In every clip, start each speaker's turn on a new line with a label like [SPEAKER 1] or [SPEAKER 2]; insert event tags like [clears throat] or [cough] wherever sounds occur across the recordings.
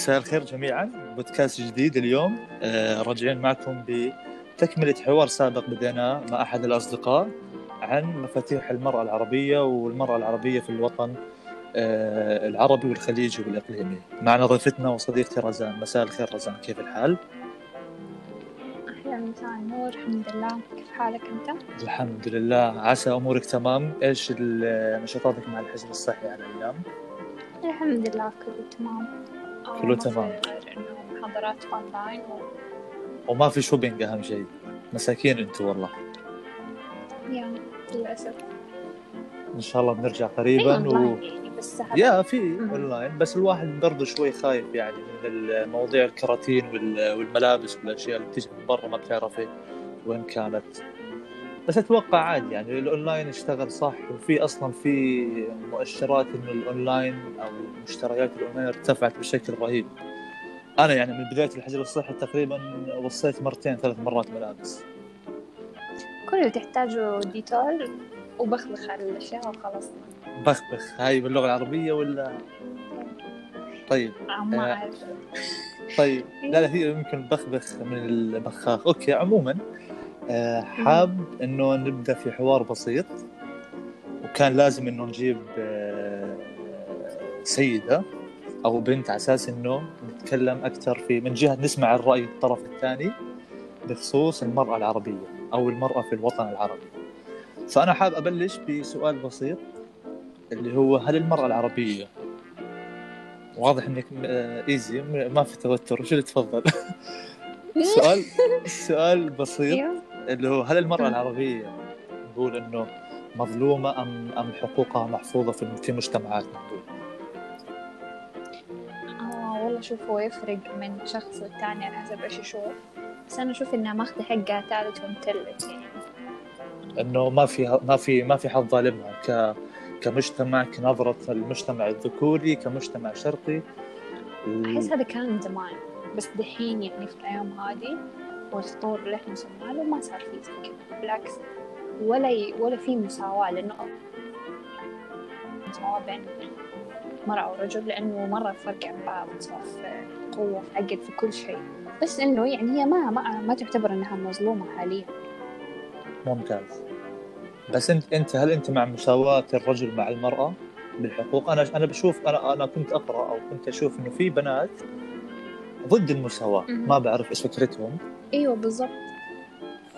[SPEAKER 1] مساء الخير جميعا. بودكاست جديد اليوم. آه، راجعين معكم بتكملة حوار سابق بديناه مع أحد الأصدقاء عن مفاتيح المرأة العربية والمرأة العربية في الوطن آه، العربي والخليجي والإقليمي. معنا ضيفتنا وصديقتي رزان. مساء الخير رزان. كيف الحال؟
[SPEAKER 2] أهلا مساء النور الحمد لله. كيف حالك أنت؟
[SPEAKER 1] الحمد لله. عسى أمورك تمام. إيش نشاطاتك مع الحجر الصحي هالأيام؟
[SPEAKER 2] الحمد لله. كله تمام.
[SPEAKER 1] كله
[SPEAKER 2] ما
[SPEAKER 1] تمام.
[SPEAKER 2] إنه محاضرات أونلاين و...
[SPEAKER 1] وما في shopping أهم شيء. مساكين أنتوا والله.
[SPEAKER 2] يا للأسف.
[SPEAKER 1] إن شاء الله بنرجع قريبا
[SPEAKER 2] أونلاين يعني بس
[SPEAKER 1] يا في. اونلاين بس الواحد برضه شوي خايف يعني من المواضيع الكراتين وال- والملابس والأشياء اللي بتيجي من برا ما بتعرفي وين كانت. بس أتوقع عادي يعني الأونلاين اشتغل صح وفي أصلا في مؤشرات انه الأونلاين أو مشتريات الأونلاين ارتفعت بشكل رهيب. أنا يعني من بداية الحجر الصحي تقريبا وصيت مرتين ثلاث مرات ملابس
[SPEAKER 2] كل اللي تحتاجه ديتول وبخبخ على الأشياء وخلاص.
[SPEAKER 1] بخبخ. هاي باللغة العربية ولا؟ طيب.
[SPEAKER 2] ما
[SPEAKER 1] آه.
[SPEAKER 2] أعرف.
[SPEAKER 1] طيب. لا لا هي يمكن بخبخ من البخاخ. أوكي عموما آه، حاب إنه نبدأ في حوار بسيط وكان لازم إنه نجيب آه، سيدة أو بنت على أساس إنه نتكلم أكثر في من جهة نسمع الرأي الطرف الثاني بخصوص المرأة العربية أو المرأة في الوطن العربي. فأنا حاب أبلش بسؤال بسيط اللي هو هل المرأة العربية واضح إنك آه، ايزي ما في توتر وش اللي تفضل؟ [laughs] سؤال [laughs] سؤال بسيط. اللي هو هل المرأة
[SPEAKER 2] مم.
[SPEAKER 1] العربية نقول إنه مظلومة ام أم حقوقها محفوظة في في مجتمعاتنا؟ نقول
[SPEAKER 2] آه والله شوف هو يفرق من شخص للتاني على حسب إيش يشوف. بس أنا أشوف إنها ماخذة حقها تالت ومتلت يعني.
[SPEAKER 1] إنه ما في ما في ما في حد ظالمها. ك كمجتمع كنظرة المجتمع الذكوري كمجتمع شرقي.
[SPEAKER 2] أحس هذا كان زمان. بس دحين يعني في الأيام هذه والتطور اللي إحنا وصلنا له ما صار في زي كذا بالعكس ولا ي... ولا في مساواة لأنه مساواة بين مرأة ورجل لأنه مرة فرق عن بعض سواء في قوة في عقل في كل شيء. بس إنه يعني هي ما ما, ما تعتبر إنها مظلومة حاليا.
[SPEAKER 1] ممتاز. بس أنت أنت هل أنت مع مساواة الرجل مع المرأة بالحقوق؟ أنا أنا بشوف أنا أنا كنت أقرأ أو كنت أشوف إنه في بنات ضد المساواة.
[SPEAKER 2] مهم.
[SPEAKER 1] ما بعرف إيش فكرتهم.
[SPEAKER 2] أيوة بالضبط.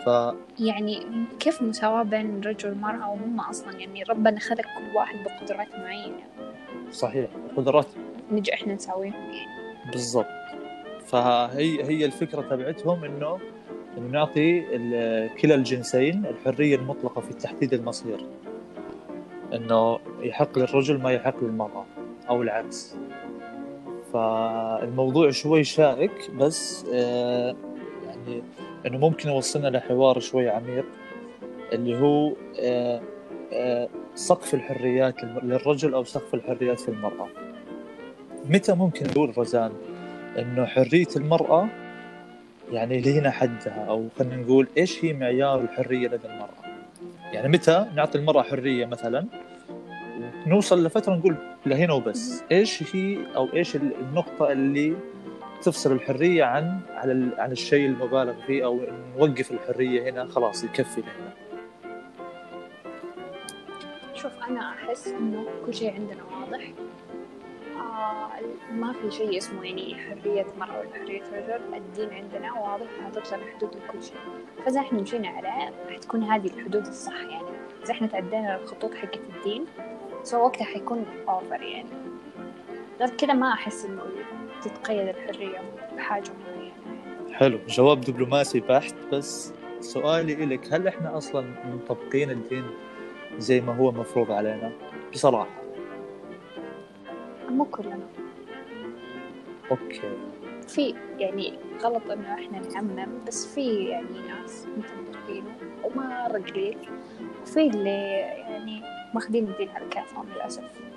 [SPEAKER 1] ف
[SPEAKER 2] يعني كيف مساواة بين الرجل والمرأة وهم أصلا يعني ربنا خلق كل واحد بقدرات معينة.
[SPEAKER 1] صحيح قدرات.
[SPEAKER 2] نجي إحنا نساويهم يعني.
[SPEAKER 1] بالضبط. فهي هي الفكرة تبعتهم إنه إنه نعطي كلا الجنسين الحرية المطلقة في تحديد المصير. إنه يحق للرجل ما يحق للمرأة أو العكس. فالموضوع شوي شائك بس آه، يعني إنه ممكن يوصلنا لحوار شوي عميق اللي هو آه، آه، سقف الحريات للرجل أو سقف الحريات في المرأة. متى ممكن نقول رزان إنه حرية المرأة يعني لهنا حدها؟ أو خلينا نقول إيش هي معيار الحرية لدى المرأة؟ يعني متى نعطي المرأة حرية مثلا نوصل لفترة نقول لهنا وبس؟ إيش هي أو إيش ال- النقطة اللي تفصل الحرية عن على عن الشيء المبالغ فيه أو نوقف الحرية هنا خلاص يكفي لهنا
[SPEAKER 2] شوف أنا أحس إنه كل شيء عندنا واضح. آه ما في شيء اسمه يعني حرية مرأة ولا حرية رجل. الدين عندنا واضح وحاطط لنا حدود لكل شيء. فإذا إحنا مشينا عليه حتكون هذه الحدود الصح يعني. إذا إحنا تعدينا الخطوط حقت الدين سو وقتها حيكون أوفر يعني. غير كذا ما أحس إنه تتقيد الحرية بحاجة معينة.
[SPEAKER 1] حلو. جواب دبلوماسي بحت بس سؤالي إلك هل إحنا أصلا مطبقين الدين زي ما هو مفروض علينا؟ بصراحة.
[SPEAKER 2] مو كلنا.
[SPEAKER 1] okay.
[SPEAKER 2] في يعني غلط إنه إحنا نعمم بس في يعني ناس مطبقينه ومرة قليل وفي اللي يعني ماخذين الدين على كيفهم للأسف.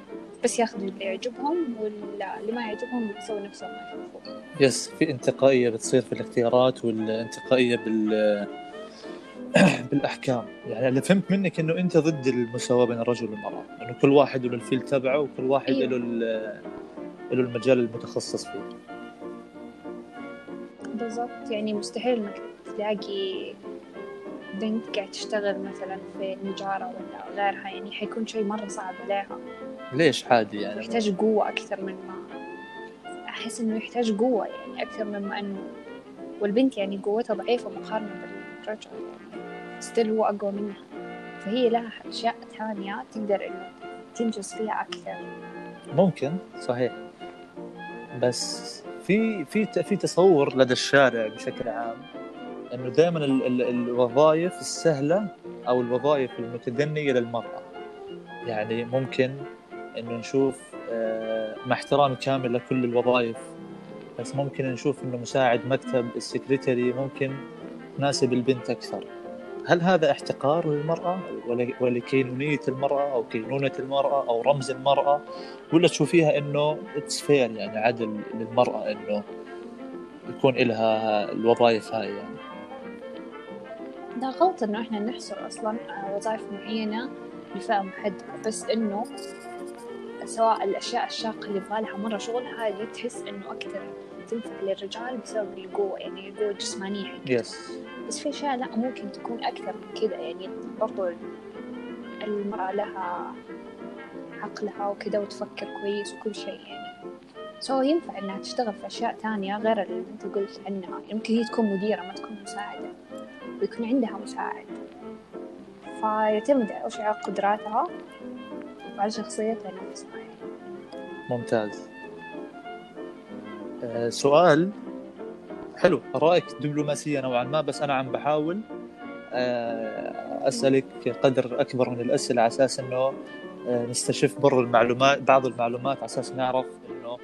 [SPEAKER 2] بس ياخذوا اللي يعجبهم ولا اللي ما يعجبهم بيسوي نفسهم ما يشوفوا
[SPEAKER 1] yes في انتقائية بتصير في الاختيارات والانتقائية بال [clears throat] بالأحكام. يعني اللي فهمت منك إنه أنت ضد المساواة بين الرجل والمرأة. إنه كل واحد له الفيل تبعه وكل واحد
[SPEAKER 2] أيوة.
[SPEAKER 1] له له المجال المتخصص فيه.
[SPEAKER 2] بالضبط. يعني مستحيل إنك تلاقي بنت قاعد تشتغل مثلا في نجارة ولا غيرها. يعني حيكون شيء مرة صعب عليها.
[SPEAKER 1] ليش عادي يعني؟
[SPEAKER 2] يحتاج قوة أكثر من ما أحس إنه يحتاج قوة يعني أكثر مما إنه والبنت يعني قوتها ضعيفة مقارنة بالرجل يعني ستيل هو أقوى منها. فهي لها أشياء ثانية تقدر إنه تنجز فيها أكثر.
[SPEAKER 1] ممكن صحيح. بس في في في تصور لدى الشارع بشكل عام إنه دائما الوظائف السهلة أو الوظائف المتدنية للمرأة. يعني ممكن إنه نشوف آه، مع احترامي كامل لكل الوظائف بس ممكن نشوف إنه مساعد مكتب السكرتري ممكن تناسب البنت أكثر. هل هذا احتقار للمرأة؟ ولكينونية المرأة أو كينونة المرأة أو رمز المرأة؟ ولا تشوفيها إنه it's fair يعني عدل للمرأة إنه يكون لها الوظائف هاي يعني؟
[SPEAKER 2] ده غلط إنه إحنا نحصر أصلا وظائف معينة لفئة محددة بس إنه سواء الأشياء الشاقة اللي يبغالها مرة شغل هذه تحس إنه أكثر تنفع للرجال بسبب القوة يعني القوة الجسمانية
[SPEAKER 1] حقتها yes.
[SPEAKER 2] بس في أشياء لا ممكن تكون أكثر من كذا يعني برضو المرأة لها عقلها وكذا وتفكر كويس وكل شيء يعني. سو ينفع إنها تشتغل في أشياء تانية غير اللي أنت قلت عنها. يمكن هي تكون مديرة ما تكون مساعدة. ويكون عندها مساعد. فيعتمد على قدراتها. وعلى شخصيتها يعني.
[SPEAKER 1] ممتاز. أه سؤال. حلو. رأيك دبلوماسية نوعا ما بس أنا عم بحاول أه أسألك قدر أكبر من الأسئلة على أساس أنه أه نستشف بر المعلومات بعض المعلومات على أساس نعرف أنه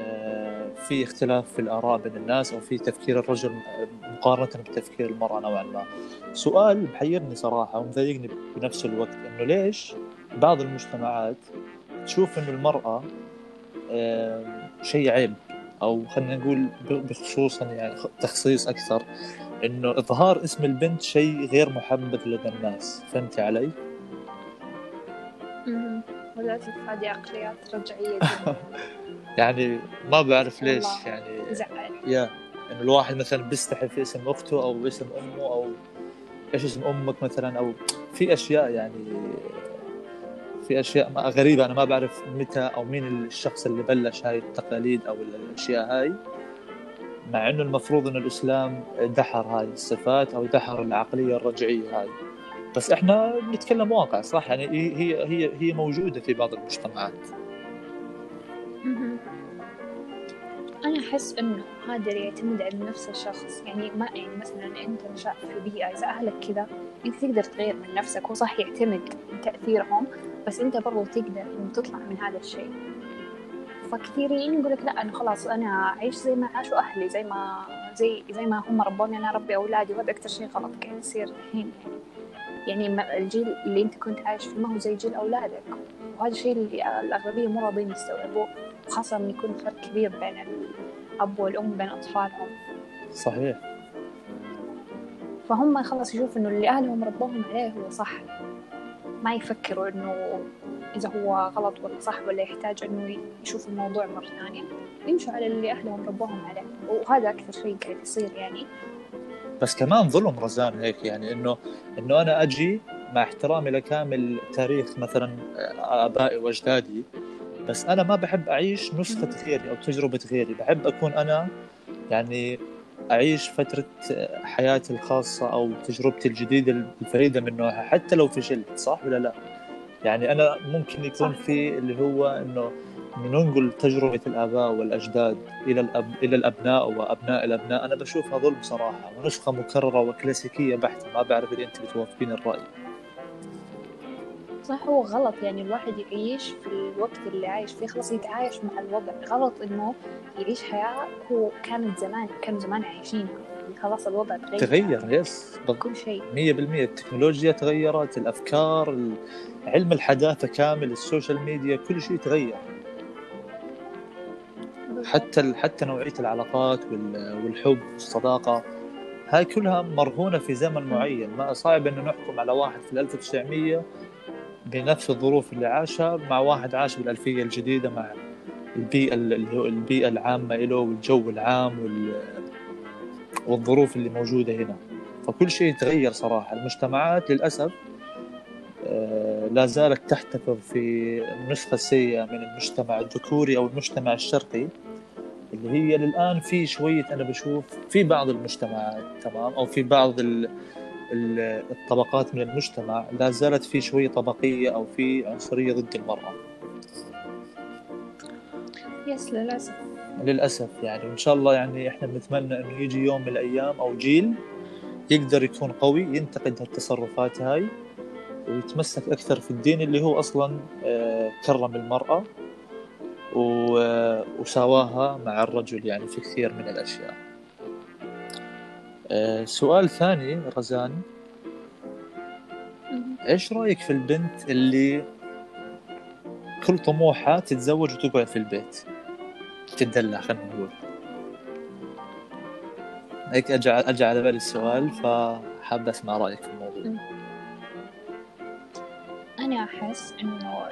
[SPEAKER 1] أه في اختلاف في الآراء بين الناس أو في تفكير الرجل مقارنة بتفكير المرأة نوعا ما. سؤال محيرني صراحة ومضايقني بنفس الوقت أنه ليش بعض المجتمعات تشوف أنه المرأة شيء عيب أو خلينا نقول بخصوصا يعني تخصيص أكثر إنه إظهار اسم البنت شيء غير محبب لدى الناس فهمتي علي؟
[SPEAKER 2] وللاسف هذه عقليات رجعية [laughs]
[SPEAKER 1] يعني ما بعرف ليش يعني
[SPEAKER 2] زعل
[SPEAKER 1] يا إنه الواحد مثلا بيستحي في اسم أخته أو اسم أمه أو إيش اسم أمك مثلا أو في أشياء يعني في أشياء غريبة. أنا ما بعرف متى أو مين الشخص اللي بلش هاي التقاليد أو الأشياء هاي. مع إنه المفروض إنه الإسلام دحر هاي الصفات أو دحر العقلية الرجعية هاي. بس إحنا بنتكلم واقع صح؟ يعني هي هي هي موجودة في بعض المجتمعات.
[SPEAKER 2] أنا أحس إنه هذا يعتمد على نفس الشخص. يعني ما يعني مثلا أنت نشأت في بيئة إذا أهلك كذا أنت تقدر تغير من نفسك. وصح يعتمد تأثيرهم بس أنت برضو تقدر إنه تطلع من هذا الشيء. فكثيرين يقول لك لا أنا خلاص أنا أعيش زي ما عاشوا أهلي زي ما زي زي ما هم ربوني أنا أربي أولادي وهذا أكثر شيء غلط قاعد يصير الحين. يعني يعني الجيل اللي أنت كنت عايش فيه ما هو زي جيل أولادك. وهذا الشيء اللي الأغلبية مو راضيين يستوعبوه خاصة إنه يكون فرق كبير بين الأب والأم بين أطفالهم.
[SPEAKER 1] صحيح.
[SPEAKER 2] فهم خلاص يشوفوا إنه اللي أهلهم ربوهم عليه هو صح. ما يفكروا إنه إذا هو غلط ولا صح ولا يحتاج إنه يشوف الموضوع مرة ثانية. يمشوا على اللي أهلهم ربوهم عليه. وهذا أكثر شيء قاعد يصير يعني.
[SPEAKER 1] بس كمان ظلم رزان هيك يعني إنه إنه أنا أجي مع احترامي لكامل تاريخ مثلا آبائي وأجدادي بس أنا ما بحب أعيش نسخة غيري أو تجربة غيري. بحب أكون أنا يعني أعيش فترة حياتي الخاصة أو تجربتي الجديدة الفريده من نوعها حتى لو فشلت صح ولا لا؟ يعني أنا ممكن يكون في اللي هو إنه ننقل تجربة الآباء والأجداد إلى الأب... إلى الأبناء وأبناء الأبناء. أنا بشوفها ظلم صراحة ونسخة مكررة وكلاسيكية بحتة ما بعرف إذا أنت بتوافقين الرأي.
[SPEAKER 2] صح هو غلط. يعني الواحد يعيش في الوقت اللي عايش فيه خلاص يتعايش مع الوضع. غلط إنه يعيش حياة هو كانت زمان كانوا زمان عايشينها يعني خلاص الوضع تغير.
[SPEAKER 1] تغير yes
[SPEAKER 2] كل شيء. 100%
[SPEAKER 1] التكنولوجيا تغيرت الأفكار علم الحداثة كامل ال social media كل شيء تغير. حتى حتى نوعية العلاقات والحب والصداقة هاي كلها مرهونة في زمن معين. ما صعب إنه نحكم على واحد في 1900 بنفس الظروف اللي عاشها مع واحد عاش بالألفية الجديدة مع البيئة البيئة العامة له والجو العام وال والظروف اللي موجودة هنا. فكل شيء تغير صراحة. المجتمعات للأسف آه، لا زالت تحتفظ في النسخه السيئه من المجتمع الذكوري أو المجتمع الشرقي اللي هي للآن في شوية أنا بشوف في بعض المجتمعات تمام؟ أو في بعض الطبقات من المجتمع لا زالت في شوية طبقية أو في عنصرية ضد المرأة.
[SPEAKER 2] يس للأسف
[SPEAKER 1] للأسف يعني وإن شاء الله يعني إحنا بنتمنى إنه يجي يوم من الأيام أو جيل يقدر يكون قوي ينتقد هالتصرفات هاي ويتمسك أكثر في الدين اللي هو أصلا آه، كرم المرأة وساواها مع الرجل يعني في كثير من الأشياء. آه، سؤال ثاني رزان. إيش رأيك في البنت اللي كل طموحها تتزوج وتقعد في البيت؟ تدلع خلينا نقول. هيك اجى اجى على بالي السؤال فحاب أسمع رأيك في الموضوع.
[SPEAKER 2] أنا أحس إنه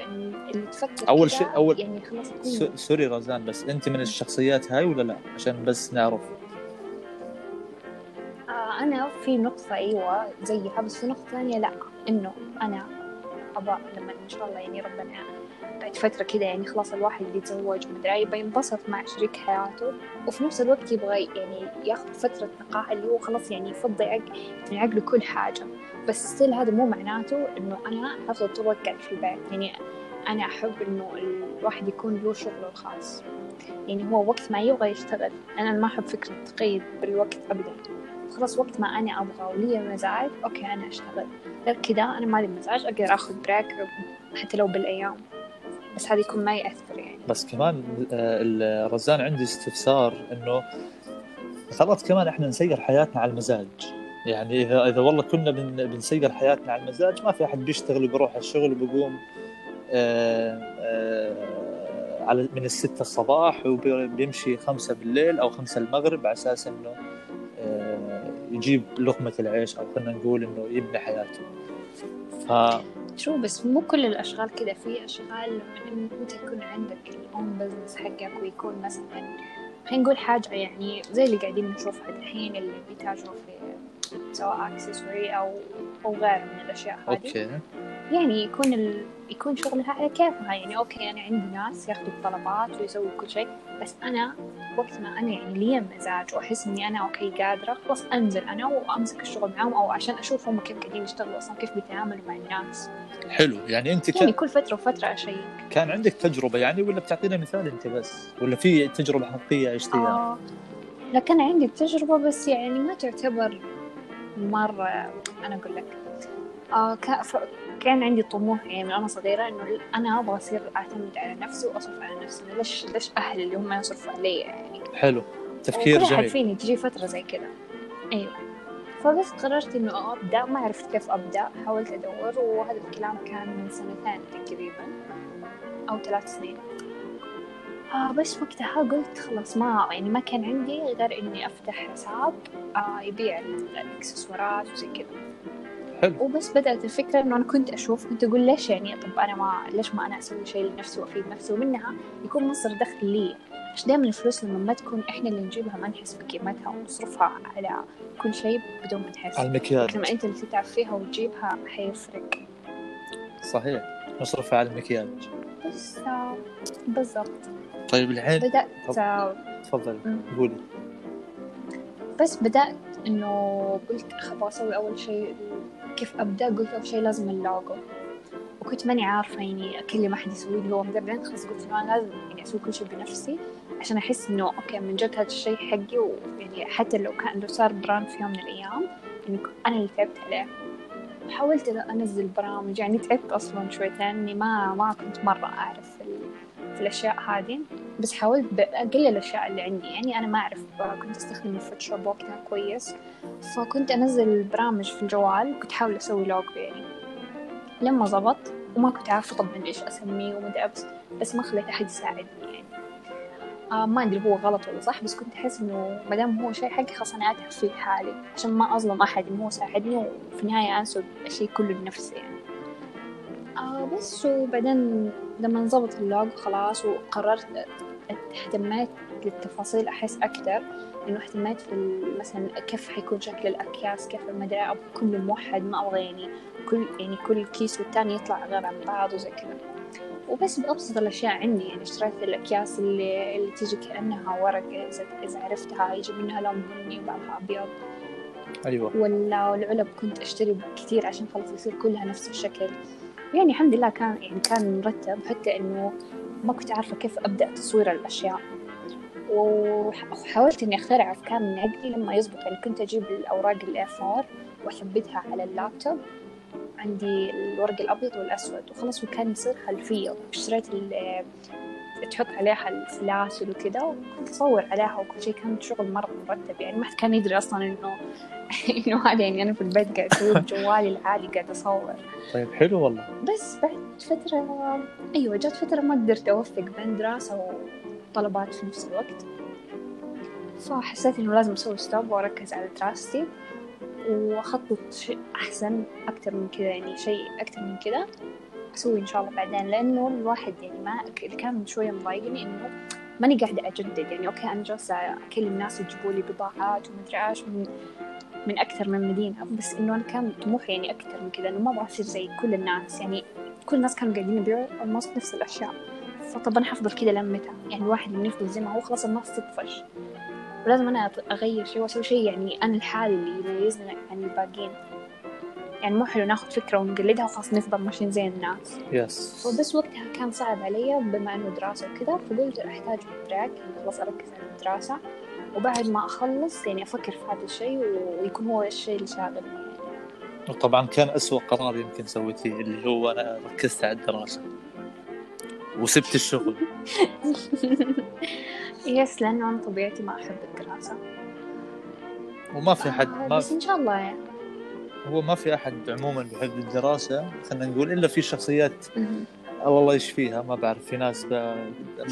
[SPEAKER 2] اللي تفكر
[SPEAKER 1] أول شيء أول
[SPEAKER 2] يعني خلاص
[SPEAKER 1] سوري رزان بس أنت من الشخصيات هاي ولا لا؟ عشان بس نعرف.
[SPEAKER 2] أنا في نقطة أيوه زيها بس في نقطة ثانية لا إنه أنا ابى لما إن شاء الله يعني ربنا بعد فترة كده يعني خلاص الواحد يتزوج ومدري يبغى ينبسط مع شريك حياته وفي نفس الوقت يبغى يعني ياخذ فترة نقاهة اللي هو خلاص يعني يفضي عقل من عقله كل حاجة. بس ستيل هذا مو معناته حفضل طول الوقت قاعد في البيت. يعني أنا أحب إنه الواحد يكون له شغله الخاص. يعني هو وقت ما يبغى يشتغل. أنا ما أحب فكرة تقيد بالوقت أبدا. خلاص وقت ما أنا أبغى ولي مزاج okay أنا أشتغل. غير كذا أنا مالي مزاج أقدر أخذ break حتى لو بالأيام. بس هذا يكون ما يأثر يعني.
[SPEAKER 1] بس كمان آه، رزان عندي استفسار إنه خلاص كمان إحنا نسير حياتنا على المزاج. يعني إذا إذا والله كنا بن بنسير حياتنا على المزاج ما في أحد بيشتغل وبيروح الشغل وبيقوم آه، آه، على من الستة الصباح وبيمشي خمسة بالليل أو خمسة المغرب على أساس إنه يجيب لقمة العيش أو خلينا نقول إنه يبني حياته. ف
[SPEAKER 2] شو بس مو كل الأشغال كذا في أشغال من أنت يكون عندك ال own business حقك ويكون مثلا خلينا نقول حاجة يعني زي اللي قاعدين نشوفها الحين اللي بيتاجروا في سواء accessory أو أو غيره من الأشياء هذه.
[SPEAKER 1] أوكي.
[SPEAKER 2] يعني يكون ال... يكون شغلها على كيفها يعني okay أنا عندي ناس ياخذوا الطلبات ويسووا كل شيء بس أنا وقت ما أنا يعني لي مزاج وأحس إني أنا okay قادرة خلاص أنزل أنا وأمسك الشغل معاهم أو عشان أشوف هم كيف قاعدين يشتغلوا أصلا كيف بيتعاملوا مع الناس.
[SPEAKER 1] حلو. يعني أنت
[SPEAKER 2] كان يعني كل فترة وفترة أ check.
[SPEAKER 1] كان عندك تجربة يعني ولا بتعطينا مثال أنت بس؟ ولا في تجربة حقيقية عشتيها؟ آه
[SPEAKER 2] لا كان عندي تجربة بس يعني ما تعتبر مرة أنا أقول لك. آه كان عندي طموح يعني من أنا صغيرة إنه أنا أبغى أصير أعتمد على نفسي وأصرف على نفسي. ليش ليش أهلي اللي هم يصرفوا علي يعني؟
[SPEAKER 1] حلو. تفكير جميل.
[SPEAKER 2] فيني تجي فترة زي كذا أيوة. فبس قررت إنه أبدأ. ما عرفت كيف أبدأ. حاولت أدور وهذا الكلام كان من سنتين تقريبا أو ثلاث سنين. آه بس وقتها قلت خلاص ما يعني ما كان عندي غير إني أفتح حساب آه يبيع الإكسسوارات وزي كذا.
[SPEAKER 1] حلو.
[SPEAKER 2] وبس بدأت الفكرة إنه أنا كنت أشوف كنت أقول ليش يعني طب أنا ما ليش ما أنا أسوي شيء لنفسي وأفيد نفسي؟ ومنها يكون مصدر دخل لي. عشان دائما الفلوس لما ما تكون إحنا اللي نجيبها ما نحس بقيمتها ونصرفها على كل شيء بدون ما نحس.
[SPEAKER 1] على المكياج.
[SPEAKER 2] لما أنت اللي تتعب فيها وتجيبها حيفرق.
[SPEAKER 1] صحيح. نصرفها على المكياج.
[SPEAKER 2] بس بالضبط.
[SPEAKER 1] طيب الحين
[SPEAKER 2] بدأت
[SPEAKER 1] تفضل قولي.
[SPEAKER 2] بس بدأت إنه قلت أبغى أسوي أول شيء كيف أبدأ؟ قلت أول شيء لازم اللوجو وكنت ماني عارفة يعني أكلم أحد يسوي لي هو بعدين خلاص قلت إنه أنا لازم يعني أسوي كل شيء بنفسي عشان أحس إنه أوكي من جد هذا الشيء حقي. ويعني حتى لو كان لو صار brand في يوم من الأيام يعني أنا اللي تعبت عليه. وحاولت أنزل برامج يعني تعبت أصلا شويتين إني ما ما كنت مرة أعرف في الأشياء هذه. بس حاولت بأقل الأشياء اللي عندي. يعني أنا ما أعرف كنت أستخدم الفوتوشوب وقتها كويس. فكنت أنزل برامج في الجوال كنت أحاول أسوي لوجو يعني. لما زبط وما كنت عارفة طبعا إيش أسميه ومدري بس بس ما خليت أحد يساعدني يعني. آه ما أدري هو غلط ولا صح بس كنت أحس إنه ما دام هو شيء حقي خلاص أنا أتعب فيه حالي. عشان ما أظلم أحد إنه هو ساعدني وفي النهاية أنسب الشيء كله لنفسي يعني. آه بس وبعدين لما انضبط اللوجو خلاص وقررت اهتميت للتفاصيل أحس أكثر إنه اهتميت في مثلا كيف حيكون شكل الأكياس كيف المدري أبغى كله موحد ما أبغى يعني كل يعني كل كيس والتاني يطلع غير عن بعض وزي كذا. وبس بأبسط الأشياء عندي يعني اشتريت الأكياس اللي, اللي تيجي كأنها ورق إذا إذا عرفتها يجي منها لون بني وبعضها أبيض.
[SPEAKER 1] أيوه.
[SPEAKER 2] ولا والعلب كنت أشتري كثير عشان خلاص يصير كلها نفس الشكل. يعني الحمد لله كان يعني كان مرتب حتى إنه ما كنت عارفة كيف أبدأ تصوير الأشياء. وح- وحاولت إني أخترع أفكار من عقلي لما يزبط يعني كنت أجيب الأوراق الأ 4 وأثبتها على اللابتوب. عندي الورق الأبيض والأسود وخلاص وكان يصير خلفية واشتريت تحط عليها السلاسل وكذا وكنت أصور عليها وكل شيء كان شغل مرة مرتب يعني. ما حد كان يدري أصلا إنه [laughs] إنه هذا يعني أنا في البيت قاعد أسوي [laughs] بجوالي العادي قاعد أصور.
[SPEAKER 1] طيب حلو والله.
[SPEAKER 2] بس بعد فترة أيوة جات فترة ما قدرت أوفق بين دراسة وطلبات في نفس الوقت. فحسيت إنه لازم أسوي stop وأركز على دراستي وأخطط شيء أحسن أكتر من كذا يعني شيء أكتر من كذا. أسوي إن شاء الله بعدين لأنه الواحد يعني ما اللي كان شوية مضايقني إنه ماني قاعدة أجدد. يعني أوكي أنا جالسة أكلم ناس يجيبوا لي بضاعات ومدري إيش من من أكثر من مدينة. بس إنه أنا كان طموحي يعني أكثر من كذا إنه ما أبغى أصير زي كل الناس. يعني كل الناس كانوا قاعدين يبيعوا almost نفس الأشياء. فطب أنا حفضل كذا لمتى يعني الواحد لما يفضل زي ما هو خلاص الناس تطفش. ولازم أنا أط- أغير شيء وأسوي شيء يعني أنا الحالي اللي يميزنا عن الباقيين. يعني مو حلو ناخذ فكرة ونقلدها وخلاص نفضل ماشيين زي الناس.
[SPEAKER 1] yes
[SPEAKER 2] وبس وقتها كان صعب علي بما إنه دراسة وكذا فقلت أحتاج break خلاص أركز على الدراسة. وبعد ما أخلص يعني أفكر في هذا الشيء ويكون هو الشيء اللي شاغلني. يعني.
[SPEAKER 1] وطبعا كان أسوأ قرار يمكن سويتيه اللي هو أنا ركزت على الدراسة. وسبت الشغل. [laughs]
[SPEAKER 2] يس لأنه أنا طبيعتي ما أحب الدراسة.
[SPEAKER 1] وما في حد
[SPEAKER 2] آه،
[SPEAKER 1] ما
[SPEAKER 2] بس إن شاء الله يعني.
[SPEAKER 1] هو ما في أحد عموما بيحب الدراسة خلينا نقول إلا في شخصيات الله يشفيها ما بعرف في ناس ب...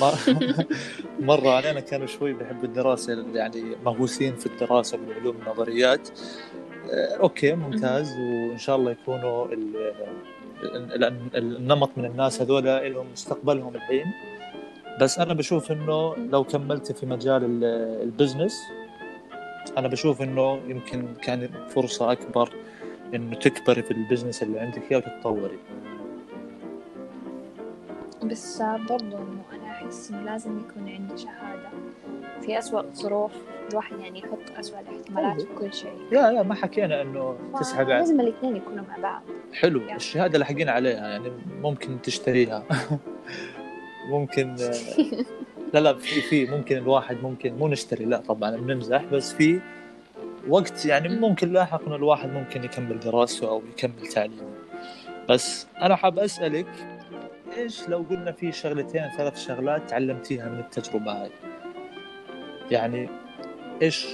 [SPEAKER 1] ما... [laughs] مرة علينا كانوا شوي بيحبوا الدراسة يعني مهووسين في الدراسة والعلوم النظريات. آه، أوكي ممتاز وإن شاء الله يكونوا ال... ال... ال... النمط من الناس هذول لهم مستقبلهم الحين. بس أنا بشوف إنه لو كملت في مجال ال- ال business أنا بشوف إنه يمكن كان فرصة أكبر إنه تكبري في البزنس اللي عندك إياه وتتطوري.
[SPEAKER 2] بس برضو إنه أنا أحس إنه لازم يكون عندي شهادة. في أسوأ الظروف الواحد يعني يحط أسوأ الاحتمالات في كل شيء.
[SPEAKER 1] يا يا ما حكينا إنه تسحب
[SPEAKER 2] لازم الاثنين يكونوا مع بعض.
[SPEAKER 1] حلو
[SPEAKER 2] يعني.
[SPEAKER 1] الشهادة لاحقين عليها يعني ممكن تشتريها. [laughs] ممكن [laughs] لا لا في في ممكن الواحد ممكن مو نشتري لا طبعا بنمزح بس في وقت يعني
[SPEAKER 2] مم.
[SPEAKER 1] ممكن لاحق إنه الواحد ممكن يكمل دراسته أو يكمل تعليمه بس أنا حاب أسألك إيش لو قلنا في شغلتين ثلاث شغلات تعلمتيها من التجربة هاي يعني إيش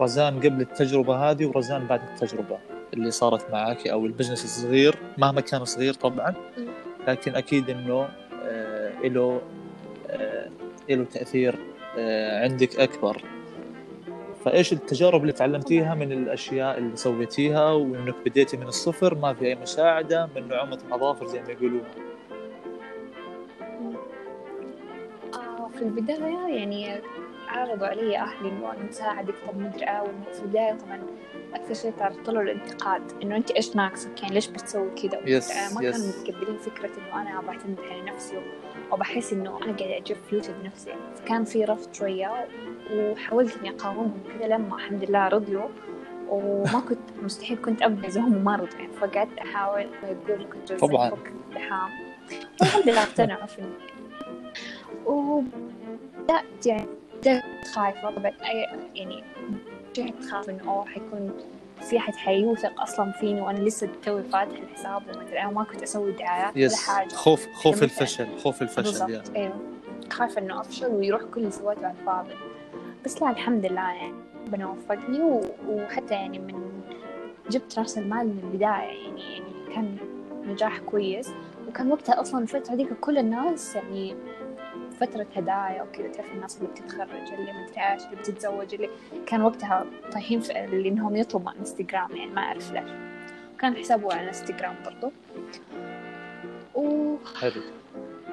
[SPEAKER 1] رزان قبل التجربة هذه ورزان بعد التجربة اللي صارت معك أو البزنس الصغير مهما كان صغير طبعا. لكن أكيد إنه آه له آه له تأثير آه عندك أكبر فايش التجارب اللي تعلمتيها من الأشياء اللي سويتيها وإنك بديتي من الصفر؟ ما في أي مساعدة من نعومه الاظافر زي ما يقولون.
[SPEAKER 2] آه في البداية يعني عرضوا علي أهلي إنه نساعدك طب مدري آه في البداية طبعا أكثر شيء تعرضت له الانتقاد إنه أنت إيش ناقصك؟ يعني ليش بتسوي كذا آه، ما. كانوا متقبلين فكرة إنه أنا بعتمد على نفسي وبحس إنه أنا قاعدة أجيب فلوسي بنفسي فكان في رفض شوية وحاولت إني أقاومهم كذا لما الحمد لله رضيوا وما كنت مستحيل كنت أبدا إذا هم ما رضوا يعني فقعدت أحاول ويقول كنت
[SPEAKER 1] طبعاً.
[SPEAKER 2] لحام والحمد لله اقتنعوا فيني. وبدأت يعني بدأت خايفة. طبعا أي- يعني رجعت خاف إنه أوه حيكون في أحد حيوثق أصلا فيني وأنا لسه توي فاتح الحساب وما أدري. أنا ما كنت أسوي دعايات ولا حاجة.
[SPEAKER 1] خوف خوف
[SPEAKER 2] كمثل.
[SPEAKER 1] الفشل خوف الفشل
[SPEAKER 2] بالضبط أيوه خايفة إنه أفشل ويروح كل اللي سويته على الفاضي بس لا الحمد لله يعني ربنا وفقني و... وحتى يعني من جبت رأس المال من البداية يعني يعني كان نجاح كويس. وكان وقتها أصلا الفترة ديك كل الناس يعني فترة هدايا وكذا تعرف الناس اللي بتتخرج اللي ما أدري إيش اللي بتتزوج اللي كان وقتها طايحين في اللي إنهم يطلبوا على إنستغرام يعني ما أعرف ليش. كان حسابه على إنستغرام برضو. و...
[SPEAKER 1] حلو.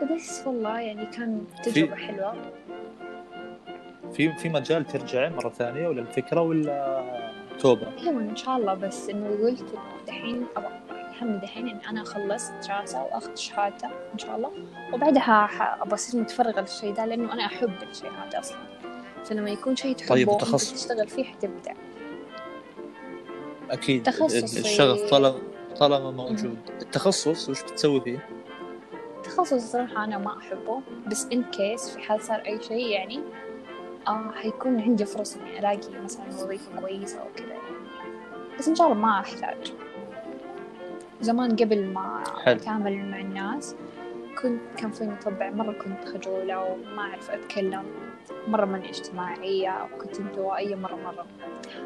[SPEAKER 2] وبس والله يعني كان تجربة حلوة.
[SPEAKER 1] في في مجال ترجع مرة ثانية ولا الفكرة ولا توبة؟
[SPEAKER 2] أيوه ان شاء الله بس إنه قلت دحين أبغى. همي دحين إني أنا خلصت دراسة وأخذ شهادة إن شاء الله. وبعدها أصير متفرغة للشيء ده لأنه أنا أحب الشيء هذا أصلا. فلما يكون شيء تحبه
[SPEAKER 1] طيب، وتخصص؟
[SPEAKER 2] تشتغل فيه حتبدع.
[SPEAKER 1] أكيد
[SPEAKER 2] تخصصي-
[SPEAKER 1] الشغف طالما طالما موجود. التخصص وش بتسوي فيه؟
[SPEAKER 2] تخصص الصراحة أنا ما أحبه بس إن كيس في حال صار أي شيء يعني آه حيكون عندي فرص إني ألاقي مثلا وظيفة كويسة أو كذا يعني. بس إن شاء الله ما أحتاج. زمان قبل ما. أتعامل مع الناس كنت كان فيني طبع مرة كنت خجولة وما أعرف أتكلم. مرة ماني اجتماعية وكنت انطوائية مرة مرة.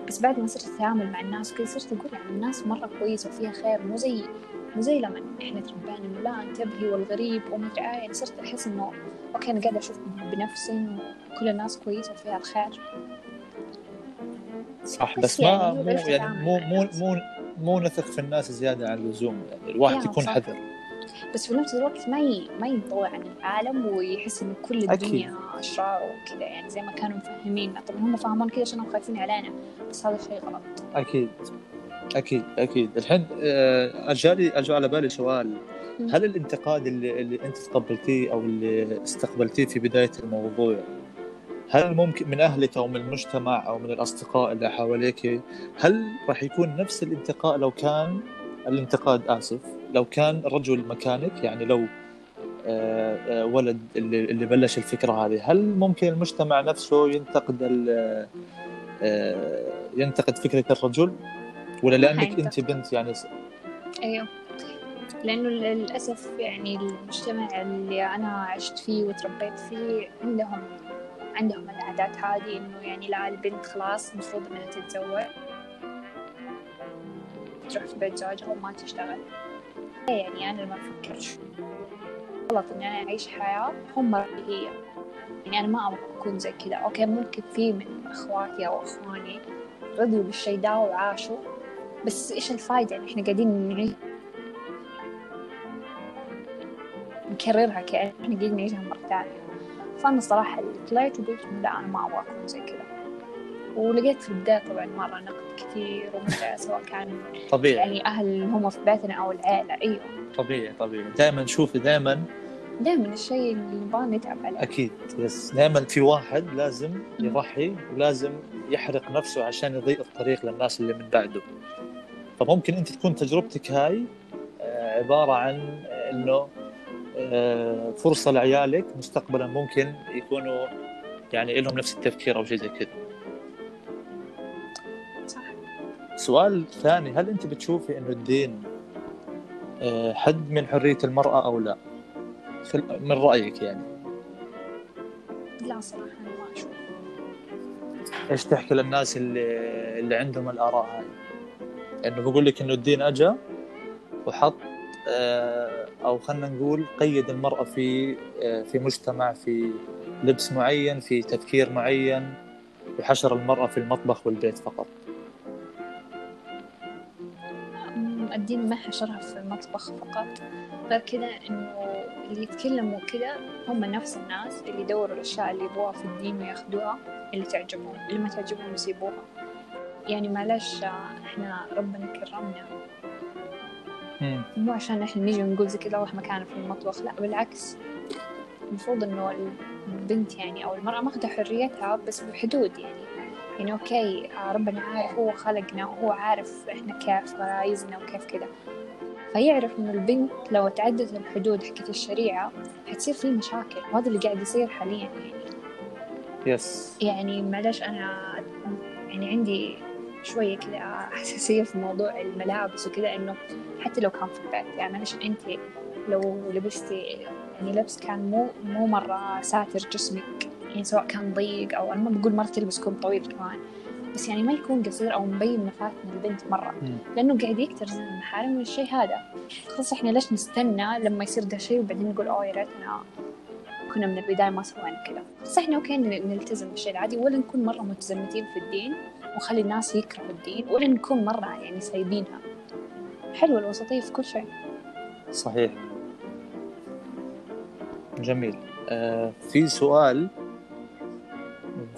[SPEAKER 2] بس بعد ما صرت أتعامل مع الناس كذا صرت أقول يعني الناس مرة كويسة وفيها خير. مو زي مو زي لما إحنا تربينا. انه لا انتبهي والغريب وما أدري. آه يعني صرت أحس إنه أوكي أنا قاعدة أشوف بنفسي كل الناس كويسة وفيها الخير.
[SPEAKER 1] صح
[SPEAKER 2] بس
[SPEAKER 1] بس ما
[SPEAKER 2] يعني
[SPEAKER 1] مو
[SPEAKER 2] عرفت
[SPEAKER 1] يعني مو مو. مو مو نثق في الناس زيادة عن اللزوم يعني الواحد يكون
[SPEAKER 2] صح.
[SPEAKER 1] حذر
[SPEAKER 2] بس في نفس الوقت ما ي... ما ينطوي عن العالم ويحس إنه كل
[SPEAKER 1] أكيد.
[SPEAKER 2] الدنيا أشرار وكذا يعني زي ما كانوا مفهميننا طبعا هم فاهمون كذا عشان خايفين علينا بس هذا شيء غلط
[SPEAKER 1] أكيد أكيد أكيد الحين آه، اجالي اجى على بالي سؤال. هل الانتقاد اللي, اللي أنت تقبلتيه أو اللي استقبلتيه في بداية الموضوع هل ممكن من أهلك أو من المجتمع أو من الأصدقاء اللي حواليك هل راح يكون نفس الانتقاء لو كان الانتقاد آسف لو كان رجل مكانك؟ يعني لو آه، آه، ولد اللي, اللي بلش الفكرة هذه هل ممكن المجتمع نفسه ينتقد آه، ينتقد فكرة الرجل؟ ولا
[SPEAKER 2] لأنك.
[SPEAKER 1] أنت بنت يعني س-
[SPEAKER 2] أيوه. لأنه للأسف يعني المجتمع اللي أنا عشت فيه وتربيت فيه عندهم عندهم العادات هذه إنه يعني لا البنت خلاص المفروض إنها تتزوج. تروح في بيت زوجها وما تشتغل. يعني أنا ما افكرش غلط إني أنا أعيش حياة هم هي. يعني أنا ما أبغى أكون زي كذا. أوكي ممكن في من أخواتي أو أخواني رضيوا بالشيء ده وعاشوا. بس إيش الفايدة؟ يعني إحنا قاعدين نعيش. نكررها كأن إحنا قاعدين نعيشها مرة ثانية. فأنا الصراحة طلعت وقلت لا أنا ما أبغى أكون زي كذا. ولقيت في البداية طبعا مرة نقد كثير ومتعة سواء كان
[SPEAKER 1] طبيعي.
[SPEAKER 2] يعني أهل هم في بيتنا أو العيلة أيوه.
[SPEAKER 1] طبيعي طبيعي. دائما شوفي دائما
[SPEAKER 2] دائما الشيء اللي نبغى نتعب عليه
[SPEAKER 1] أكيد يس. دائما في واحد لازم يضحي ولازم يحرق نفسه عشان يضيء الطريق للناس اللي من بعده. فممكن أنت تكون تجربتك هاي آه، عبارة عن إنه فرصة لعيالك مستقبلا ممكن يكونوا يعني لهم نفس التفكير أو شيء زي كذا. سؤال ثاني هل أنت بتشوفي إنه الدين آه، حد من حرية المرأة أو لا؟ من رأيك يعني؟
[SPEAKER 2] لا صراحة أنا ما أشوف.
[SPEAKER 1] إيش تحكي للناس اللي اللي عندهم الآراء هاي؟ إنه بقول لك إنه الدين اجى وحط آه، أو خلينا نقول قيد المرأة في آه، في مجتمع في لبس معين في تفكير معين وحشر المرأة في المطبخ والبيت فقط.
[SPEAKER 2] الدين ما حشرها في المطبخ فقط غير كذا إنه اللي يتكلموا كذا هم نفس الناس اللي يدوروا الأشياء اللي يبغوها في الدين وياخذوها اللي تعجبهم اللي ما تعجبهم يسيبوها. يعني معلش آه، إحنا ربنا كرمنا. مو عشان إحنا نيجي ونقول زي كذا الله مكانه في المطبخ لا بالعكس. المفروض إنه البنت يعني أو المرأة ماخذة حريتها بس بحدود يعني. يعني أوكي آه، ربنا عارف هو خلقنا وهو عارف إحنا كيف غرايزنا وكيف كذا. فيعرف إنه البنت لو تعدت الحدود حقت الشريعة حتصير في مشاكل. وهذا اللي قاعد يصير حاليا يعني.
[SPEAKER 1] yes
[SPEAKER 2] يعني معلش أنا يعني عندي شوية كذا حساسية في موضوع الملابس وكذا إنه حتى لو كان في البيت يعني معلش أنت لو لبستي يعني لبس كان مو مو مرة ساتر جسمك يعني سواء كان ضيق أو أنا ما بقول مرة تلبس كم طويل كمان بس يعني ما يكون قصير أو مبين مفاتن البنت مرة
[SPEAKER 1] مم.
[SPEAKER 2] لأنه قاعد يكتر المحارم من الشيء هذا خلاص إحنا ليش نستنى لما يصير ده شيء وبعدين نقول أوه يا ريتنا كنا من البداية ما سوينا كذا. بس إحنا أوكي ن- نلتزم بالشيء العادي ولا نكون مرة متزمتين في الدين ونخلي الناس يكرهوا الدين ولا نكون مرة يعني سايبينها. حلوة الوسطية في كل شيء.
[SPEAKER 1] صحيح. جميل. آه في سؤال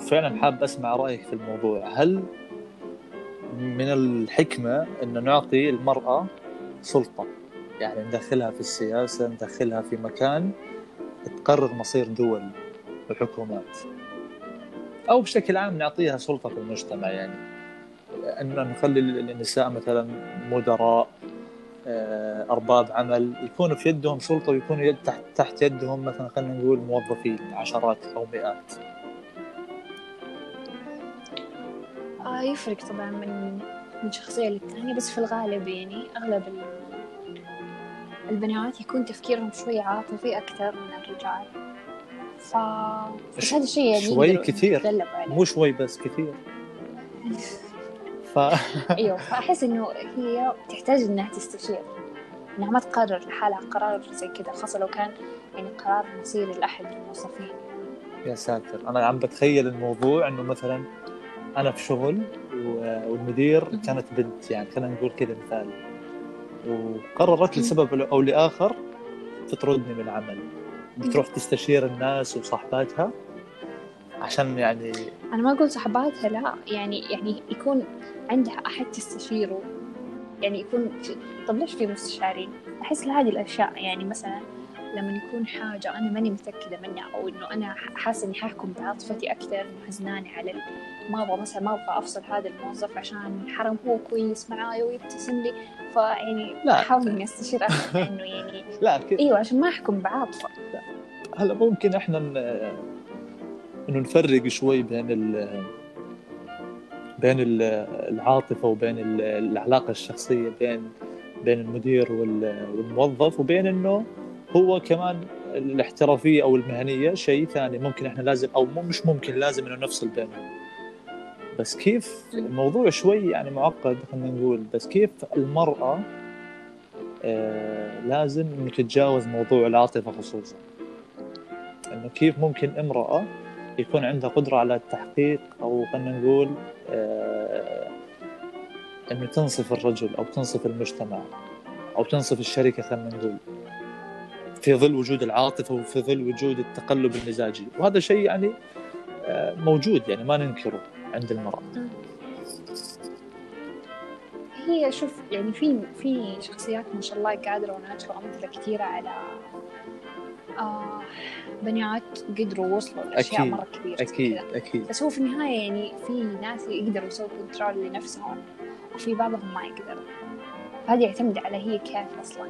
[SPEAKER 1] فعلا حاب أسمع رأيك في الموضوع. هل من الحكمة إن نعطي المرأة سلطة؟ يعني ندخلها في السياسة ندخلها في مكان تقرر مصير دول وحكومات. أو بشكل عام نعطيها سلطة في المجتمع يعني. ان نخلي النساء مثلا مدراء آه، أرباب عمل يكون في يدهم سلطة ويكون يد تحت تحت يدهم مثلا خلينا نقول موظفين عشرات أو مئات.
[SPEAKER 2] آه يفرق طبعا من من شخصية للتانية بس في الغالب يعني أغلب البنات يكون تفكيرهم شوي عاطفي أكثر من الرجال. ف بس هذا الشيء يعني
[SPEAKER 1] شوي كثير. مو شوي بس كثير. [laughs]
[SPEAKER 2] ف... أيوه فأحس إنه هي تحتاج إنها تستشير. إنها ما تقرر لحالها قرار زي كذا خاصة لو كان يعني قرار مصيري لاحد الموظفين.
[SPEAKER 1] يا ساتر. أنا عم بتخيل الموضوع إنه مثلا أنا في شغل والمدير كانت بنت يعني خلينا نقول كذا مثال. وقررت لسبب أو لآخر تطردني من العمل بتروح تستشير الناس وصاحباتها عشان يعني
[SPEAKER 2] أنا ما أقول صاحباتها لا. يعني يعني يكون عندها أحد تستشيره. يعني يكون في... طب ليش في مستشارين أحس لهذه الأشياء. يعني مثلا لما يكون حاجة أنا ماني متأكدة منها أو إنه أنا حاسة إني حاحكم بعاطفتي أكثر محزناني على ما أبغى مثلا ما أبغى أفصل هذا الموظف عشان حرام هو كويس معاي ويبتسم لي. فيعني إني أستشير أكثر [laughs] إنه يعني لا كي... أيوه عشان ما أحكم بعاطفة
[SPEAKER 1] هلا ممكن إحنا ن... إنه نفرق شوي بين ال... بين العاطفة وبين العلاقة الشخصية بين بين المدير والموظف وبين إنه هو كمان الاحترافية أو المهنية شيء ثاني ممكن إحنا لازم أو مش ممكن لازم إنه نفصل بينهم. بس كيف الموضوع شوي يعني معقد خلينا نقول. بس كيف المرأة آه لازم انه تتجاوز موضوع العاطفة خصوصا؟ إنه كيف ممكن امرأة يكون عندها قدرة على التحقيق أو خلينا نقول آه إنه تنصف الرجل أو تنصف المجتمع أو تنصف الشركة خلينا نقول في ظل وجود العاطفة وفي ظل وجود التقلب المزاجي. وهذا شيء يعني آه، موجود يعني ما ننكره. عند المرأة.
[SPEAKER 2] هي شوف يعني في في شخصيات ما شاء الله قادرة وناجحة وأمثلة كثيرة على آه بنات قدروا وصلوا لأشياء
[SPEAKER 1] أكيد
[SPEAKER 2] مرة كبيرة
[SPEAKER 1] أكيد أكيد.
[SPEAKER 2] بس هو في النهاية يعني في ناس يقدروا يسووا كنترول لنفسهم وفي بعضهم ما يقدروا هذا يعتمد على هي كيف أصلا.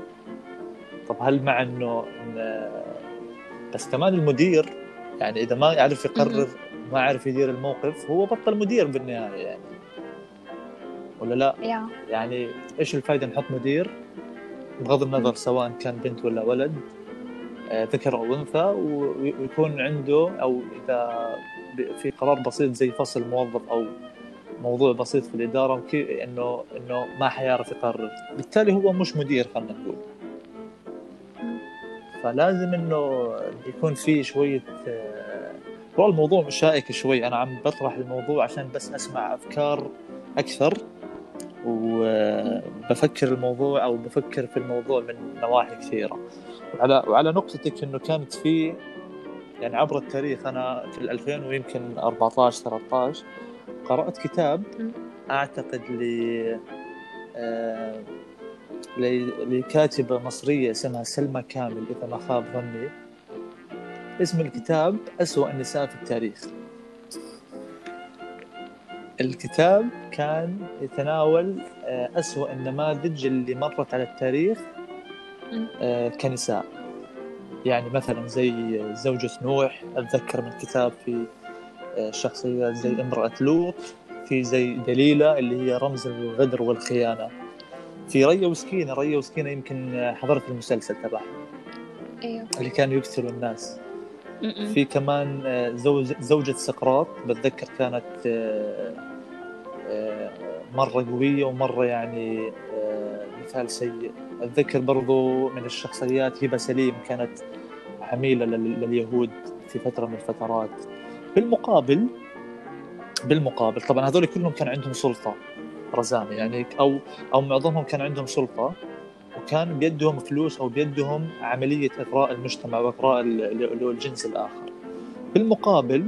[SPEAKER 1] طب هل مع إنه بس كمان المدير يعني إذا ما يعرف يقرر ما عرف يدير الموقف هو بطل مدير بالنهاية يعني. ولا لا؟ يعني إيش الفائده نحط مدير؟ بغض النظر سواء كان بنت ولا ولد آه، ذكر أو أنثى ويكون عنده أو إذا في قرار بسيط زي فصل موظف أو موضوع بسيط في الإدارة انه إنه ما حيعرف يقرر. بالتالي هو مش مدير خلينا نقول. فلازم إنه يكون في شوية آه، والله الموضوع شائك شوي. أنا عم بطرح الموضوع عشان بس أسمع أفكار أكثر وبفكر الموضوع أو بفكر في الموضوع من نواحي كثيرة. وعلى وعلى نقطتك إنه كانت في يعني عبر التاريخ أنا في 2000 ويمكن 14 13 قرأت كتاب أعتقد ل آه، لكاتبة مصرية اسمها سلمى كامل إذا ما خاب ظني. اسم الكتاب أسوأ النساء في التاريخ. الكتاب كان يتناول آه، أسوأ النماذج اللي مرت على التاريخ آه، كنساء. يعني مثلا زي زوجة نوح أتذكر من الكتاب في آه، شخصيات زي امرأة لوط في زي دليلة اللي هي رمز الغدر والخيانة. في ريا وسكينة ريا وسكينة يمكن حضرت المسلسل تبعها.
[SPEAKER 2] أيوه
[SPEAKER 1] اللي كانوا يقتلوا الناس. في كمان آه، زوج زوجة سقراط بتذكر كانت آه، آه، مرة قوية ومرة يعني مثال سيء. أتذكر برضو من الشخصيات هبة سليم كانت عميلة لليهود في فترة من الفترات. بالمقابل بالمقابل طبعا هذول كلهم كان عندهم سلطة رزانه يعني أو أو معظمهم كان عندهم سلطة. وكان بيدهم فلوس أو بيدهم عملية إغراء المجتمع وإغراء الجنس الآخر. بالمقابل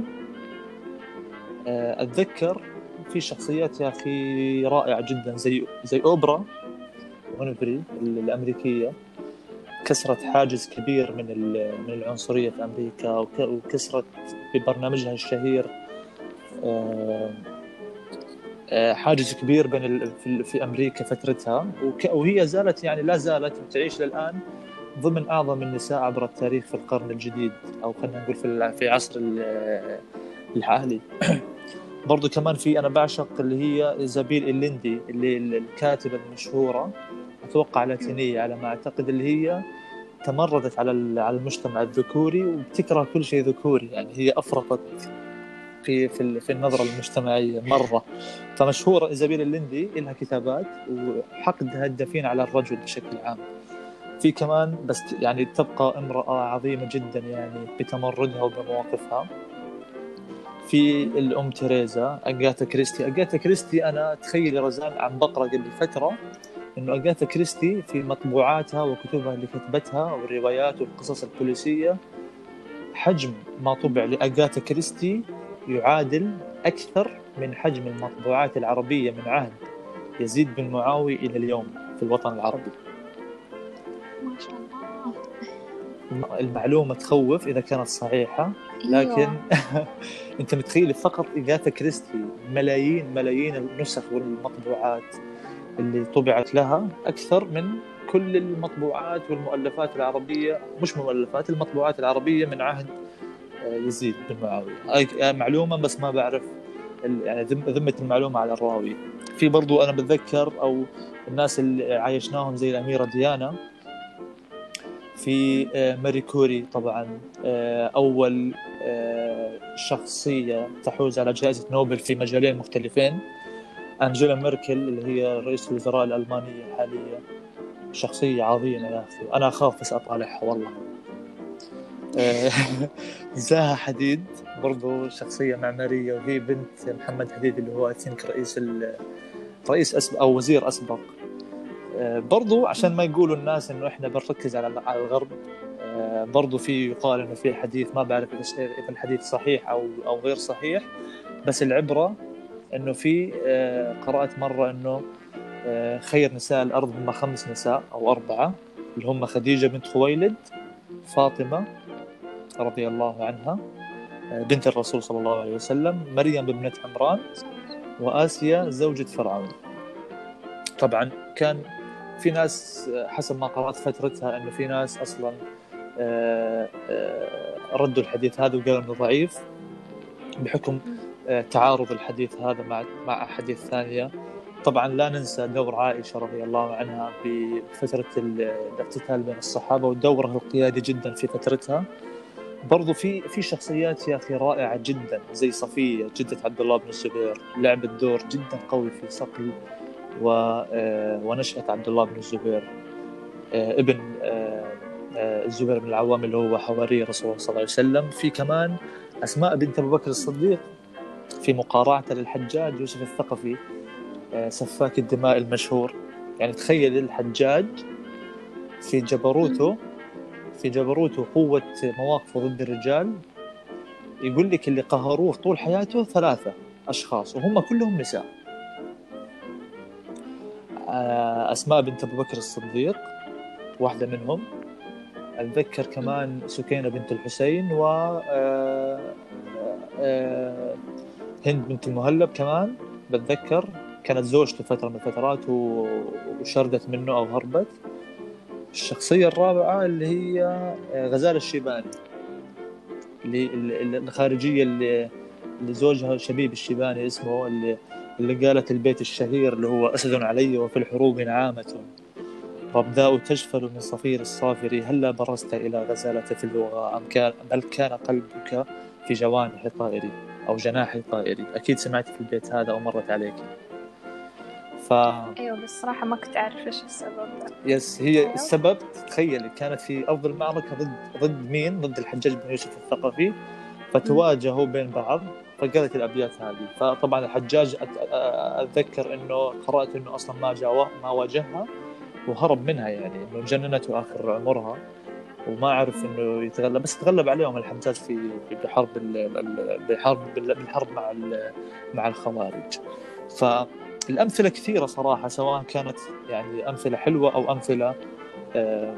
[SPEAKER 1] آه، أتذكر في شخصيات يا أخي رائعة جدا زي زي أوبرا وينفري الأمريكية. كسرت حاجز كبير من من العنصرية في أمريكا وكسرت ببرنامجها الشهير آه، حاجز كبير بين في أمريكا فترتها. وهي زالت يعني لا زالت تعيش للآن ضمن أعظم النساء عبر التاريخ في القرن الجديد أو خلينا نقول في في عصر الحالي. [clears throat] برضو كمان في أنا بعشق اللي هي إيزابيل الليندي اللي الكاتبة المشهورة أتوقع لاتينية على ما أعتقد اللي هي تمردت على على المجتمع الذكوري وبتكره كل شيء ذكوري يعني هي افرطت في في في النظرة المجتمعية مرة. فمشهورة إيزابيل الليندي لها كتابات وحقدها الدفين على الرجل بشكل عام. في كمان بس يعني تبقى امرأة عظيمة جدا يعني بتمردها وبمواقفها. في الأم تريزا اجاتا كريستي. اجاتا كريستي أنا تخيلي رزان عم بقرا قبل فترة إنه اجاثا كريستي في مطبوعاتها وكتبها اللي كتبتها والروايات والقصص البوليسية حجم ما طبع لاجاثا كريستي يعادل أكثر من حجم المطبوعات العربية من عهد يزيد بن معاوي إلى اليوم في الوطن العربي.
[SPEAKER 2] ما شاء
[SPEAKER 1] الله. المعلومة تخوف إذا كانت صحيحة لكن أيوة. [laughs] أنت متخيل فقط اجاثا كريستي ملايين ملايين النسخ والمطبوعات اللي طبعت لها أكثر من كل المطبوعات والمؤلفات العربية مش مؤلفات المطبوعات العربية من عهد يزيد بن معاوية هاي معلومة بس ما بعرف يعني ذمة المعلومة على الراوي. في برضو أنا بتذكر أو الناس اللي عايشناهم زي الأميرة ديانا. في آه، ماري كوري طبعا آه، أول شخصية تحوز على جائزة نوبل في مجالين مختلفين. أنجيلا ميركل اللي هي رئيس الوزراء الألمانية حاليا. شخصية عظيمة يا أخي أنا أخاف بس أطالعها والله. آه، [laughs] زاها حديد برضو شخصية معمارية وهي بنت محمد حديد اللي هو أثينك رئيس رئيس أسبق أو وزير أسبق. آه، برضو عشان ما يقولوا الناس إنه إحنا بنركز على على الغرب آه، برضو في يقال إنه في حديث ما بعرف اذا الحديث صحيح أو أو غير صحيح بس العبرة إنه في قرأت مرة إنه خير نساء الأرض هم خمس نساء أو أربعة اللي هم خديجة بنت خويلد فاطمة رضي الله عنها آه، بنت الرسول صلى الله عليه وسلم مريم ابنة عمران وآسيا زوجة فرعون. طبعا كان في ناس حسب ما قرأت فترتها أنه في ناس أصلا ردوا الحديث هذا وقالوا أنه ضعيف بحكم تعارض الحديث هذا مع مع أحاديث ثانية. طبعا لا ننسى دور عائشة رضي الله عنها بفتره الاقتتال بين الصحابة ودورها القيادي جدا في فترتها. برضو في في شخصيات يا أخي رائعة جدا زي صفية جدة عبد الله بن الزبير لعبت دور جدا قوي في صقل و آه، ونشأة عبد الله بن الزبير. آه، ابن آه، الزبير بن العوام اللي هو حواري رسول الله صلى الله عليه وسلم. في كمان أسماء بنت ابو بكر الصديق في مقارعته للحجاج يوسف الثقفي سفاك الدماء المشهور. يعني تخيل الحجاج في جبروته في جبروته قوة مواقفه ضد الرجال يقول لك اللي قهروه طول حياته ثلاثة أشخاص وهم كلهم نساء. آه، أسماء بنت أبو بكر الصديق واحدة منهم. أتذكر كمان سكينة بنت الحسين و آه، هند بنت المهلب كمان. بتذكر كانت زوجته فترة من الفترات وشردت منه أو هربت. الشخصية الرابعة اللي هي آه، غزالة الشيباني. اللي الخارجية اللي, اللي زوجها شبيب الشيباني اسمه اللي اللي قالت البيت الشهير اللي هو أسد علي وفي الحروب نعامة. ربداء تجفل من صفير الصافر هلا برزت إلى غزالة في اللغة أم كان بل كان قلبك في جوانح طائري أو جناحي طائري. أكيد سمعت في البيت هذا أو مرت عليك.
[SPEAKER 2] ف أيوه بس صراحة ما كنت أعرف إيش السبب
[SPEAKER 1] يس هي أيوه. السبب تخيلي كانت في أرض المعركة ضد ضد مين؟ ضد الحجاج بن يوسف الثقفي. فتواجهوا بين بعض فقالت الأبيات هذه. فطبعا الحجاج أتذكر إنه قرأت إنه أصلا ما جاء ما واجهها وهرب منها يعني إنه جننته آخر عمرها. وما عرف إنه يتغلب بس تغلب عليهم الحجاج في بحرب بحرب بالحرب مع مع الخوارج. فالامثله كثيرة صراحة سواء كانت يعني أمثلة حلوة أو أمثلة آه،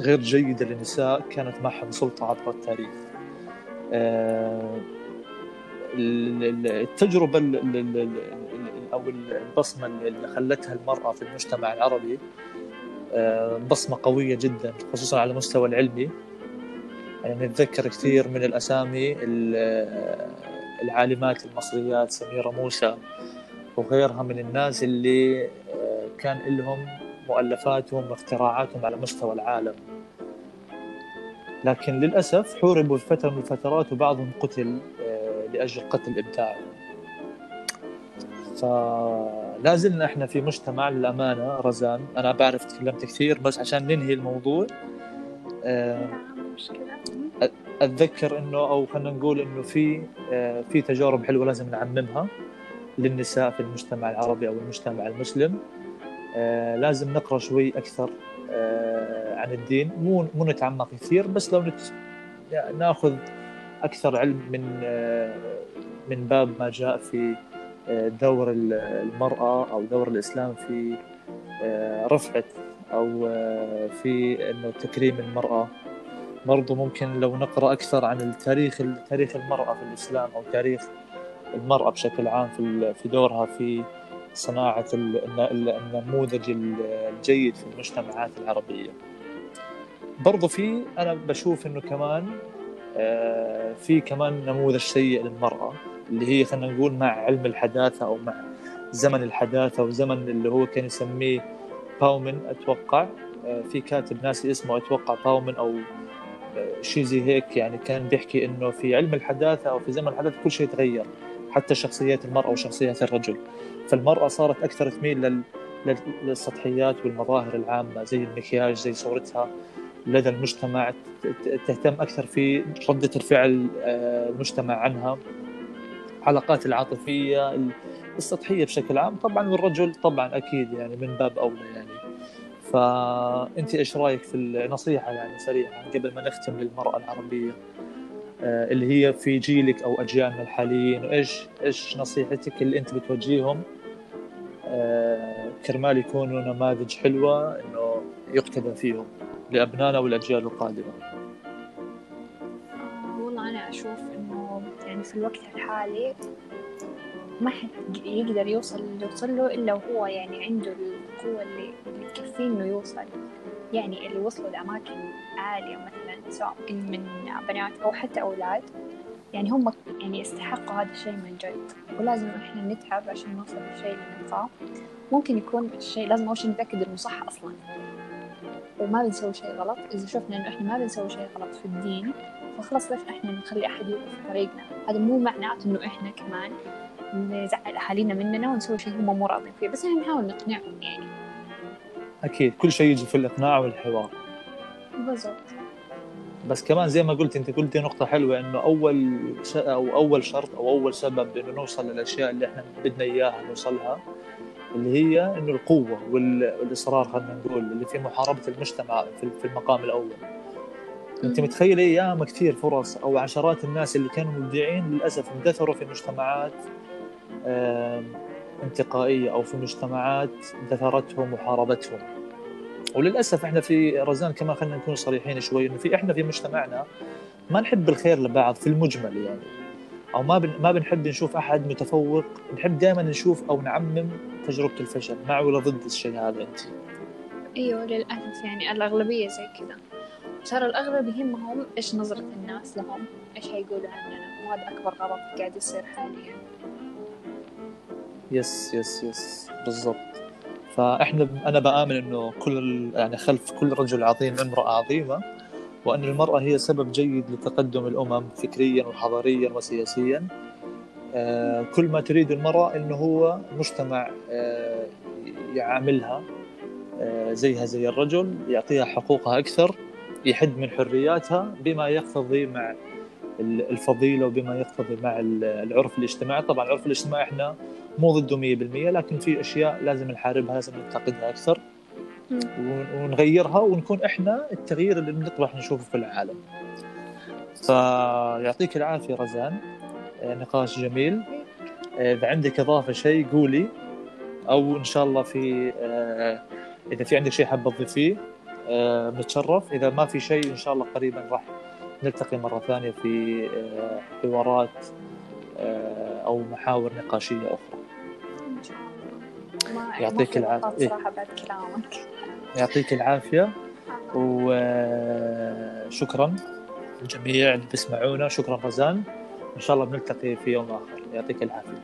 [SPEAKER 1] غير جيدة للنساء كانت معهم سلطه عبر التاريخ. آه، التجربة أو البصمة اللي خلتها المرأة في المجتمع العربي آه، بصمة قوية جدا خصوصا على المستوى العلمي. يعني نتذكر كثير من الأسامي العالمات المصريات سميرة موسى وغيرها من الناس اللي آه، كان لهم مؤلفاتهم واختراعاتهم على مستوى العالم. لكن للأسف حوربوا في فترة من الفترات وبعضهم قتل آه، لأجل قتل إبداعه فلا زلنا إحنا في مجتمع للأمانة رزان. أنا بعرف تكلمت كثير بس عشان ننهي الموضوع آه، أتذكر إنه أو خلينا نقول إنه في في تجارب حلوة لازم نعممها. للنساء في المجتمع العربي أو المجتمع المسلم. آه، لازم نقرأ شوي أكثر عن الدين. مو مو نتعمق كثير بس لو نت... ناخذ أكثر علم من من باب ما جاء في دور المرأة أو دور الإسلام في آه، أو آه، في إنه تكريم المرأة. برضو ممكن لو نقرأ أكثر عن التاريخ تاريخ المرأة في الإسلام أو تاريخ المرأة بشكل عام في في دورها في صناعة النموذج الجيد في المجتمعات العربية. برضو في أنا بشوف إنه كمان آه، في كمان نموذج سيء للمرأة اللي هي خلينا نقول مع علم الحداثة أو مع زمن الحداثة وزمن اللي هو كان يسميه باومن أتوقع. آه، في كاتب ناسي اسمه أتوقع باومن أو آه، شيء زي هيك يعني كان بيحكي إنه في علم الحداثة أو في زمن الحداثة كل شيء تغير. حتى شخصيات المرأة وشخصيات الرجل. فالمرأة صارت أكثر تميل لل للسطحيات والمظاهر العامة زي المكياج زي صورتها. لدى المجتمع تهتم أكثر في ردة الفعل آه، المجتمع عنها. العلاقات العاطفية السطحية بشكل عام. طبعا والرجل طبعا أكيد يعني من باب أولى يعني. فأنت إيش رأيك في النصيحة يعني سريعه قبل ما نختم للمرأة العربية؟ آه، اللي هي في جيلك أو أجيالنا الحاليين. وايش إيش نصيحتك اللي أنت بتوجههم آه، كرمال يكونوا نماذج حلوة إنه يقتدى فيهم لأبنائنا والأجيال القادمة.
[SPEAKER 2] والله أنا أشوف يعني في الوقت الحالي ما حد يقدر يوصل اللي يوصل له إلا وهو يعني عنده القوة اللي, اللي تكفيه إنه يوصل. يعني اللي وصلوا لأماكن عالية مثلا سواء من بنات أو حتى أولاد يعني هم يعني يستحقوا هذا الشيء من جد. ولازم إحنا نتعب عشان نوصل للشيء اللي نبغاه. ممكن يكون الشيء لازم أول شيء نتأكد إنه صح أصلا. وما بنسوي شيء غلط. إذا شفنا إنه إحنا ما بنسوي شيء غلط في الدين فخلاص ليش إحنا نخلي أحد يوقف في طريقنا؟ هذا مو معناته إنه إحنا كمان نزعل أهالينا مننا ونسوي شيء هم مو راضين فيه. بس إحنا نحاول نقنعهم يعني.
[SPEAKER 1] أكيد كل شيء يجي في الإقناع والحوار.
[SPEAKER 2] بالضبط.
[SPEAKER 1] بس كمان زي ما قلت أنت قلتي نقطة حلوة إنه أول أو أول شرط أو أول سبب إنه نوصل للأشياء اللي إحنا بدنا إياها نوصلها اللي هي إنه القوة والإصرار خلينا نقول اللي في محاربة المجتمع في المقام الأول. أنت متخيلة ياما كثير فرص أو عشرات الناس اللي كانوا مبدعين للأسف اندثروا في مجتمعات انتقائية أو في مجتمعات دثرتهم وحاربتهم. وللأسف إحنا في رزان كمان خلينا نكون صريحين شوي إنه في إحنا في مجتمعنا ما نحب الخير لبعض في المجمل يعني. أو ما ما بنحب نشوف أحد متفوق نحب دائما نشوف أو نعمم تجربة الفشل. مع ولا ضد الشيء هذا أنت.
[SPEAKER 2] إيوه للأسف يعني الأغلبية زي كذا. صار الأغلب يهمهم إيش نظرة الناس لهم إيش هيقولوا عننا. وهذا أكبر غلط قاعد يصير حاليا.
[SPEAKER 1] yes yes yes. بالضبط. فإحنا أنا بآمن إنه كل يعني خلف كل رجل عظيم امراه عظيمة وأن المرأة هي سبب جيد لتقدم الأمم فكريا وحضاريا وسياسيا. آه كل ما تريد المرأة إنه هو مجتمع آه يعاملها آه زيها زي الرجل يعطيها حقوقها أكثر يحد من حرياتها بما يقتضي مع الفضيلة وبما يقتضي مع العرف الاجتماعي. طبعا العرف الاجتماعي إحنا مو ضده 100% لكن في أشياء لازم نحاربها لازم ننتقدها أكثر ونغيرها ونكون إحنا التغيير اللي نطمح نشوفه في العالم. فيعطيك العافية رزان. آه، نقاش جميل. آه، إذا عندك إضافة شيء قولي أو إن شاء الله في آه، إذا في عندك شيء حابه تضيفيه بنتشرف إذا ما في شيء إن شاء الله قريبا راح نلتقي مرة ثانية في حوارات أو محاور
[SPEAKER 2] نقاشية أخرى.
[SPEAKER 1] يعطيك
[SPEAKER 2] يعني
[SPEAKER 1] العافية. إيه.
[SPEAKER 2] صراحة بعد كلامك.
[SPEAKER 1] يعطيك العافية. وشكرا آه، للجميع اللي بيسمعونا. شكرا رزان إن شاء الله بنلتقي في يوم آخر. يعطيك العافية.